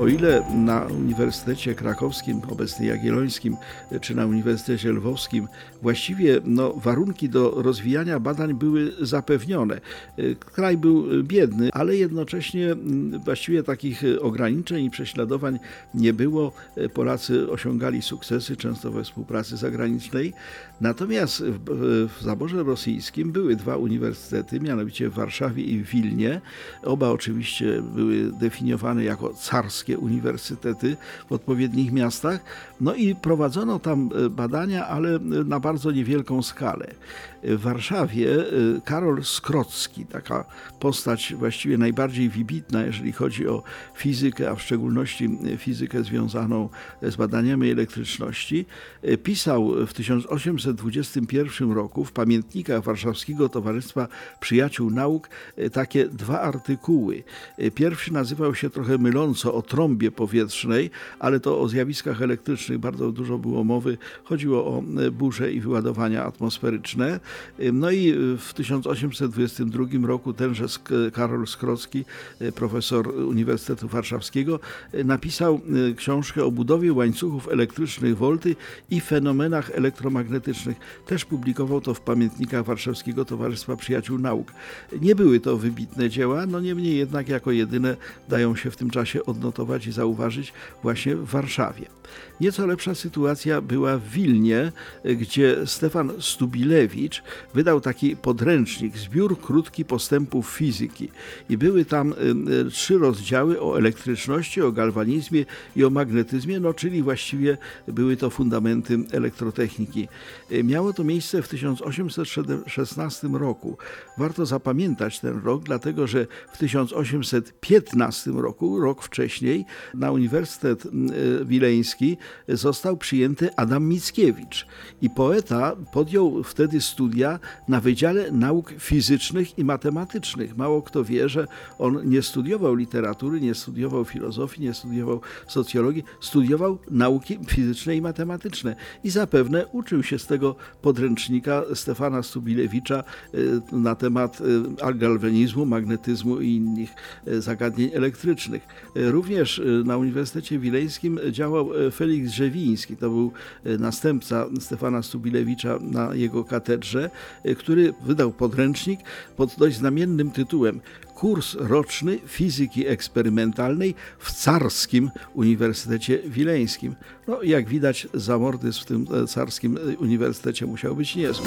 O ile na Uniwersytecie Krakowskim, obecnie Jagiellońskim, czy na Uniwersytecie Lwowskim właściwie no, warunki do rozwijania badań były zapewnione. Kraj był biedny, ale jednocześnie właściwie takich ograniczeń i prześladowań nie było. Polacy osiągali sukcesy, często we współpracy zagranicznej. Natomiast w, w zaborze rosyjskim były dwa uniwersytety, mianowicie w Warszawie i w Wilnie. Oba oczywiście były definiowane jako carskie uniwersytety w odpowiednich miastach. No i prowadzono tam e, badania, ale e, na bardzo niewielką skalę. W Warszawie e, Karol Skrocki, taka postać właściwie najbardziej wybitna, jeżeli chodzi o fizykę, a w szczególności fizykę związaną z badaniami elektryczności, pisał w 1821 roku w pamiętnikach Warszawskiego Towarzystwa Przyjaciół Nauk takie dwa artykuły. Pierwszy nazywał się trochę myląco o trąbie powietrznej, ale to o zjawiskach elektrycznych bardzo dużo było mowy. Chodziło o e, burze i wyładowania atmosferyczne. No i w 1822 roku tenże Karol Skrocki, e, profesor Uniwersytetu Warszawskiego, e, napisał książkę o budowie łańcuchów elektrycznych Volty i fenomenach elektromagnetycznych. Też publikował to w pamiętnikach Warszawskiego Towarzystwa Przyjaciół Nauk. Nie były to wybitne dzieła, no niemniej jednak jako jedyne dają się w tym czasie odnotować i zauważyć właśnie w Warszawie. Nieco lepsza sytuacja była w Wilnie, gdzie Stefan Stubilewicz wydał taki podręcznik, zbiór krótki postępów fizyki. I były tam y, y, trzy rozdziały o elektryczności, o galwanizmie i o magnetyzmie, no czyli właściwie były to fundamenty elektrotechniki. Y, miało to miejsce w 1816 roku. Warto zapamiętać ten rok, dlatego że w 1815 roku, rok wcześniej, na Uniwersytet e, Wileński został przyjęty Adam Mickiewicz i poeta podjął wtedy studia na Wydziale Nauk Fizycznych i Matematycznych. Mało kto wie, że on nie studiował literatury, nie studiował filozofii, nie studiował socjologii, studiował nauki fizyczne i matematyczne i zapewne uczył się z tego podręcznika Stefana Stubilewicza e, na temat e, galwanizmu, magnetyzmu i innych zagadnień elektrycznych. Również też y, na Uniwersytecie Wileńskim działał y, Felix Drzewiński, to był y, następca Stefana Stubilewicza na jego katedrze, który wydał podręcznik pod dość znamiennym tytułem Kurs roczny fizyki eksperymentalnej w Carskim Uniwersytecie Wileńskim. No, jak widać, zamordyzm w tym carskim uniwersytecie musiał być niezły.